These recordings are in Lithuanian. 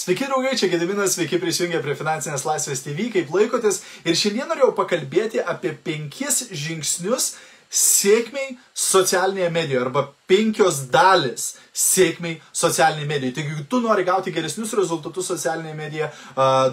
Sveiki draugai, čia Gediminas, sveiki prisijungę prie Finansinės laisvės TV, kaip laikotės. Ir šiandien norėjau pakalbėti apie penkis žingsnius sėkmiai socialinėje medijoje arba penkios dalis sėkmiai socialiniai medijai. Taigi, jeigu tu nori gauti geresnius rezultatus socialinėje medijoje,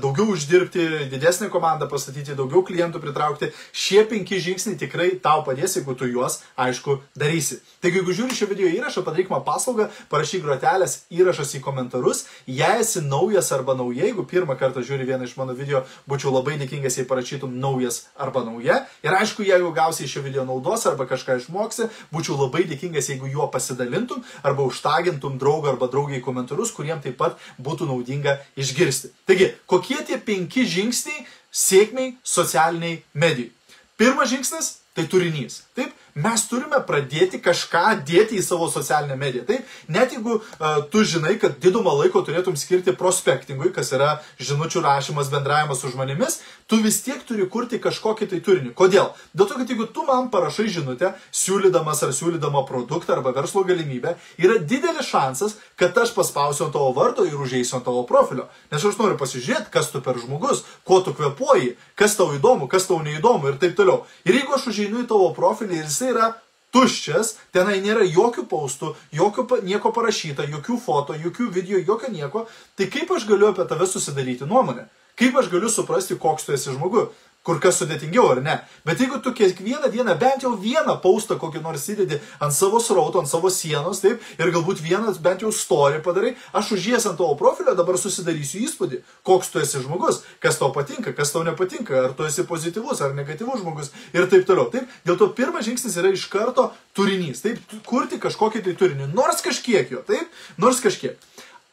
daugiau uždirbti, didesnę komandą pastatyti, daugiau klientų pritraukti, šie penki žingsniai tikrai tau padės, jeigu tu juos, aišku, darysi. Taigi, jeigu žiūri šio video įrašą, padaryk man paslaugą, parašyk grotelės įrašas į komentarus. Jei esi naujas arba nauja, jeigu pirmą kartą žiūri vieną iš mano video, būčiau labai dėkingas, jei parašytum naujas arba nauja. Ir aišku, jeigu gausi iš šio video naudos arba kažką išmoksi, būčiau labai dėkingas, jeigu juo pasidalintum arba užtagintum draugą arba draugiai komentarus, kuriem taip pat būtų naudinga išgirsti. Taigi, kokie tie penki žingsniai sėkmiai socialiniai medijai? Pirmas žingsnis - tai turinys. Taip, mes turime pradėti kažką dėti į savo socialinę mediją. Taip, net jeigu uh, tu žinai, kad didumą laiko turėtum skirti prospektingui, kas yra žinučių rašymas, bendravimas su žmonėmis, tu vis tiek turi kurti kažkokį tai turinį. Kodėl? Dėl to, kad jeigu tu man parašai žinutę, siūlydamas ar siūlydama produktą arba verslo galimybę, yra didelis šansas, kad aš paspausiu ant tavo vardo ir užeisiu ant tavo profilio. Nes aš noriu pasižiūrėti, kas tu per žmogus, kuo tu kvepuoji, kas tau įdomu, kas tau neįdomu ir taip toliau. Ir jeigu aš užeinu į tavo profilį ir jisai yra tuščias, tenai nėra jokių paustų, jokio nieko parašyta, jokių foto, jokių video, jokio nieko, tai kaip aš galiu apie tave susidaryti nuomonę? Kaip aš galiu suprasti, koks tu esi žmogus? Kur kas sudėtingiau, ar ne? Bet jeigu tu kiekvieną dieną bent jau vieną paustą kokį nors įdedi ant savo srauto, ant savo sienos, taip, ir galbūt vienas bent jau story padarai, aš užėjęs ant tavo profilio dabar susidarysiu įspūdį, koks tu esi žmogus, kas tau patinka, kas tau nepatinka, ar tu esi pozityvus ar negatyvus žmogus ir taip toliau. Taip, dėl to pirmas žingsnis yra iš karto turinys, taip, kurti kažkokį tai turinį, nors kažkiek jo, taip, nors kažkiek.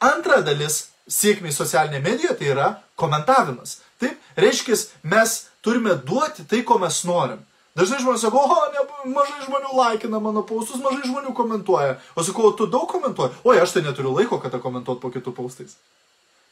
Antra dalis sėkmiai socialinėje medijoje tai yra komentavimas. Taip, reiškia, mes turime duoti tai, ko mes norim. Dažnai žmonės sako, o, ne, mažai žmonių laikina mano paustus, mažai žmonių komentuoja. O sakau, tu daug komentuoji? Oi, aš tai neturiu laiko, kad komentuot po kitų paustais.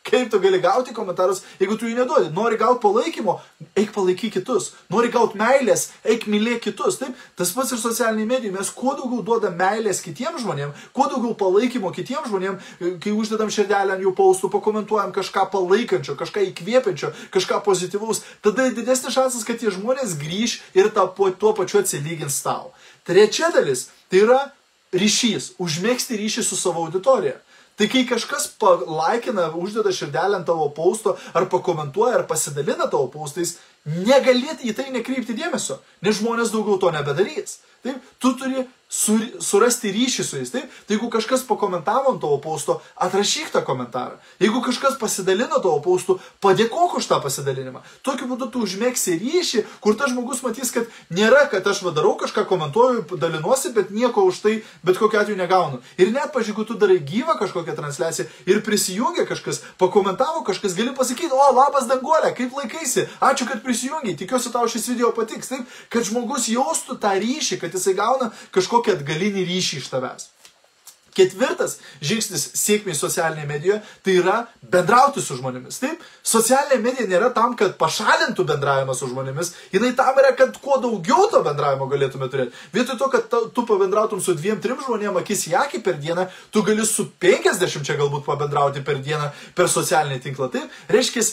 Kaip tu gali gauti komentarus, jeigu tu jų neduodi? Nori gauti palaikymo, eik palaikyk kitus. Nori gauti meilės, eik mylėk kitus. Taip, tas pats ir socialiniai medijai. Mes kuo daugiau duodam meilės kitiems žmonėms, kuo daugiau palaikymo kitiems žmonėms, kai uždedam širdelę ant jų paustų, pakomentuojam kažką palaikančio, kažką įkvėpiančio, kažką pozityvaus, tada didesnis šansas, kad tie žmonės grįž ir tą, tuo pačiu atsilygins tau. Trečia dalis tai yra ryšys, užmėgsti ryšį su savo auditorija. Tai kai kažkas palaikina, uždeda širdelę ant tavo pausto, ar pakomentuoja, ar pasidalina tavo paustais, negalėti į tai nekreipti dėmesio, nes žmonės daugiau to nebedarys. Taip, tu turi sur, surasti ryšį su jais. Taip, tai jeigu kažkas pakomentavo ant tavo pausto, atrašyk tą komentarą. Jeigu kažkas pasidalino tavo paustų, padėkok už tą pasidalinimą. Tokiu būdu tu užmėgsi ryšį, kur tas žmogus matys, kad nėra, kad aš vadarau kažką, komentuoju, dalinuosi, bet nieko už tai bet kokiu atveju negaunu. Ir net, pažiūrėjau, tu darai gyvą kažkokią transliaciją ir prisijungia kažkas, pakomentavo kažkas, gali pasakyti, o labas danguolė, kaip laikaisi, ačiū, kad prisijungiai, tikiuosi tau šis video patiks, taip, kad žmogus jaustų tą ryšį, kad jisai gauna kažkokį atgalinį ryšį iš tavęs. Ketvirtas žingsnis sėkmiai socialinėje medijoje tai yra bendrauti su žmonėmis. Taip, socialinė medija nėra tam, kad pašalintų bendravimą su žmonėmis, jinai tam yra, kad kuo daugiau to bendravimo galėtume turėti. Vietoj to, kad tu pabendrautum su dviem, trim žmonėm akis į akį per dieną, tu gali su 50 čia galbūt pabendrauti per dieną per socialinį tinklą. Taip, reiškia,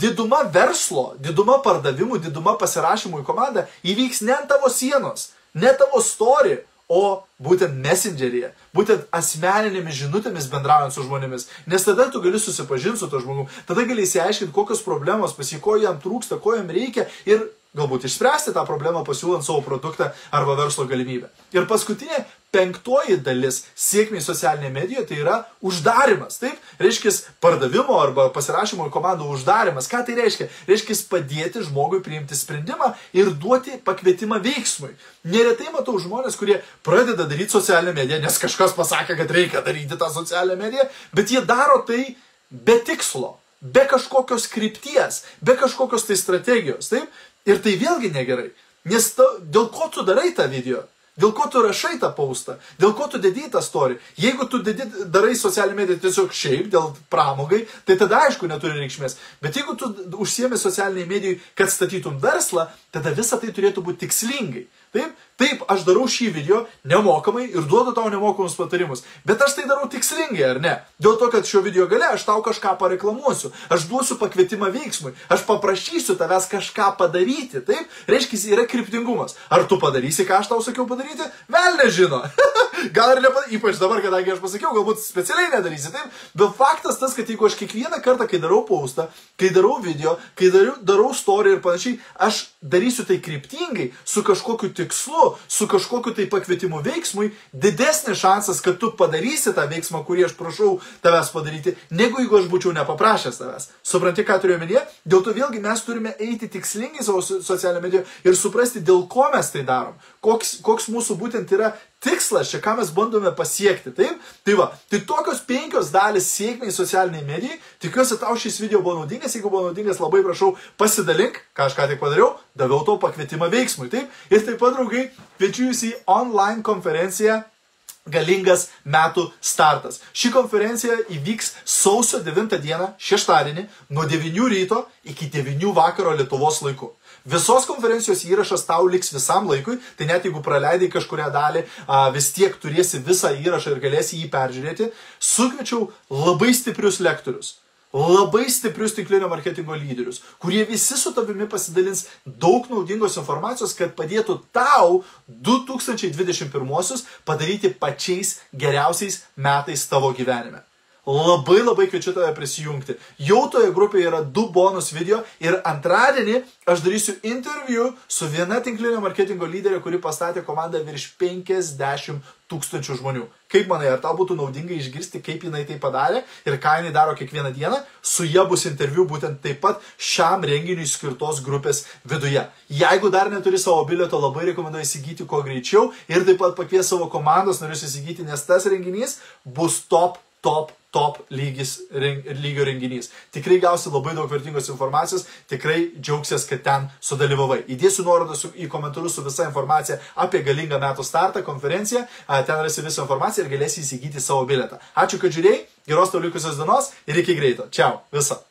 diduma verslo, diduma pardavimų, diduma pasirašymų į komandą įvyks ne ant tavo sienos, ne tavo story, o būtent messengeryje, būtent asmeninėmis žinutėmis bendraujant su žmonėmis. Nes tada tu gali susipažinti su to žmogumi, tada gali įsiaiškinti, kokios problemos pas jį, ko jam trūksta, ko jam reikia ir galbūt išspręsti tą problemą pasiūlant savo produktą arba verslo galimybę. Ir paskutinė penktoji dalis sėkmiai socialinėje medijoje tai yra uždarimas. Taip, reiškia pardavimo arba pasirašymo komandų uždarimas. Ką tai reiškia? Reiškia padėti žmogui priimti sprendimą ir duoti pakvietimą veiksmui. Neretai matau žmonės, kurie pradeda daryti socialinę mediją, nes kažkas pasakė, kad reikia daryti tą socialinę mediją, bet jie daro tai be tikslo be kažkokios krypties, be kažkokios tai strategijos, taip? Ir tai vėlgi negerai. Nes ta, dėl ko tu darai tą video? Dėl ko tu rašai tą paustą? Dėl ko tu dedi tą story? Jeigu tu dedi, darai socialinį mediją tiesiog šiaip, dėl pramogai, tai tada aišku neturi reikšmės. Bet jeigu tu užsiemi socialiniai medijai, kad statytum verslą, tada visa tai turėtų būti tikslingai. Taip, taip, aš darau šį video nemokamai ir duodu tau nemokamus patarimus. Bet aš tai darau tikslingai, ar ne? Dėl to, kad šio video gale aš tau kažką pareklamuosiu. Aš duosiu pakvietimą veiksmui. Aš paprašysiu tavęs kažką padaryti. Taip, reiškia, yra kryptingumas. Ar tu padarysi, ką aš tau sakiau padaryti? Vėl nežino. Gal ir nepadarysi, ypač dabar, kadangi aš pasakiau, galbūt specialiai nedarysi. Taip, bet faktas tas, kad jeigu aš kiekvieną kartą, kai darau paustą, kai darau video, kai darau, darau story ir panašiai, aš darysiu tai kryptingai, su kažkokiu tikslu, su kažkokiu tai pakvietimu veiksmui, didesnis šansas, kad tu padarysi tą veiksmą, kurį aš prašau tavęs padaryti, negu jeigu aš būčiau nepaprašęs tavęs. Supranti, ką turiu omenyje? Dėl to vėlgi mes turime eiti tikslingai savo socialinio medijo ir suprasti, dėl ko mes tai darom. Koks, koks mūsų būtent yra tikslas, čia ką mes bandome pasiekti. Taip? Tai va, tai tokios penkios dalis sėkmiai socialiniai medijai. Tikiuosi, tau šis video buvo naudingas. Jeigu buvo naudingas, labai prašau pasidalink, ką aš ką tik padariau, daviau tau pakvietimą veiksmui. Taip? Ir taip pat, draugai, kviečiu jūs į online konferenciją galingas metų startas. Ši konferencija įvyks sausio 9 dieną, šeštadienį, nuo 9 ryto iki 9 vakaro Lietuvos laiku. Visos konferencijos įrašas tau liks visam laikui, tai net jeigu praleidai kažkuria dalį, vis tiek turėsi visą įrašą ir galėsi jį peržiūrėti. Sukviečiau labai stiprius lektorius labai stiprius tinklinio marketingo lyderius, kurie visi su tavimi pasidalins daug naudingos informacijos, kad padėtų tau 2021 padaryti pačiais geriausiais metais tavo gyvenime. Labai labai kviečiu tave prisijungti. Jau toje grupėje yra du bonus video ir antradienį aš darysiu interviu su viena tinklinio marketingo lyderė, kuri pastatė komandą virš 50 tūkstančių žmonių. Kaip manai, ar tau būtų naudinga išgirsti, kaip jinai tai padarė ir ką jinai daro kiekvieną dieną? Su ja bus interviu būtent taip pat šiam renginiui skirtos grupės viduje. Jeigu dar neturi savo bilieto, labai rekomenduoju įsigyti kuo greičiau ir taip pat pakvies savo komandos narius įsigyti, nes tas renginys bus top, top, top lygis, reng, lygio renginys. Tikrai gausi labai daug vertingos informacijos, tikrai džiaugsies, kad ten sudalyvavai. Įdėsiu nuorodą su, į komentarus su visa informacija apie galingą metų startą, konferenciją, ten rasi visą informaciją ir galėsi įsigyti savo bilietą. Ačiū, kad žiūrėjai, geros tau likusios dienos ir iki greito. Čiau, viso.